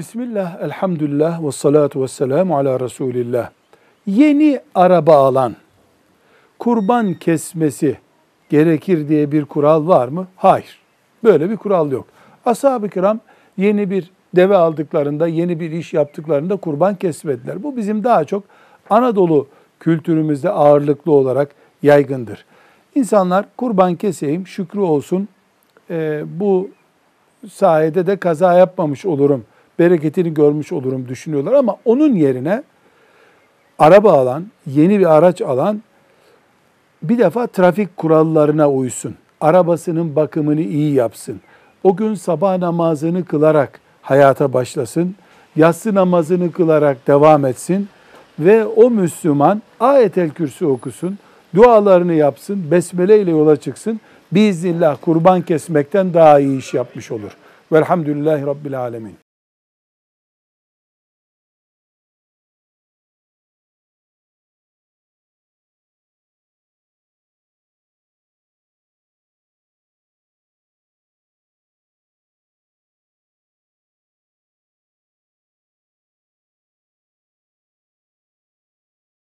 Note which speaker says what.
Speaker 1: Bismillah, elhamdülillah ve salatu ve selamu ala Resulillah. Yeni araba alan kurban kesmesi gerekir diye bir kural var mı? Hayır. Böyle bir kural yok. Ashab-ı kiram yeni bir deve aldıklarında, yeni bir iş yaptıklarında kurban kesmediler. Bu bizim daha çok Anadolu kültürümüzde ağırlıklı olarak yaygındır. İnsanlar kurban keseyim, şükrü olsun, e, bu sayede de kaza yapmamış olurum, bereketini görmüş olurum düşünüyorlar. Ama onun yerine araba alan, yeni bir araç alan bir defa trafik kurallarına uysun. Arabasının bakımını iyi yapsın. O gün sabah namazını kılarak hayata başlasın. Yatsı namazını kılarak devam etsin. Ve o Müslüman ayetel kürsü okusun. Dualarını yapsın. Besmele ile yola çıksın. Biiznillah kurban kesmekten daha iyi iş yapmış olur. Velhamdülillahi Rabbil Alemin.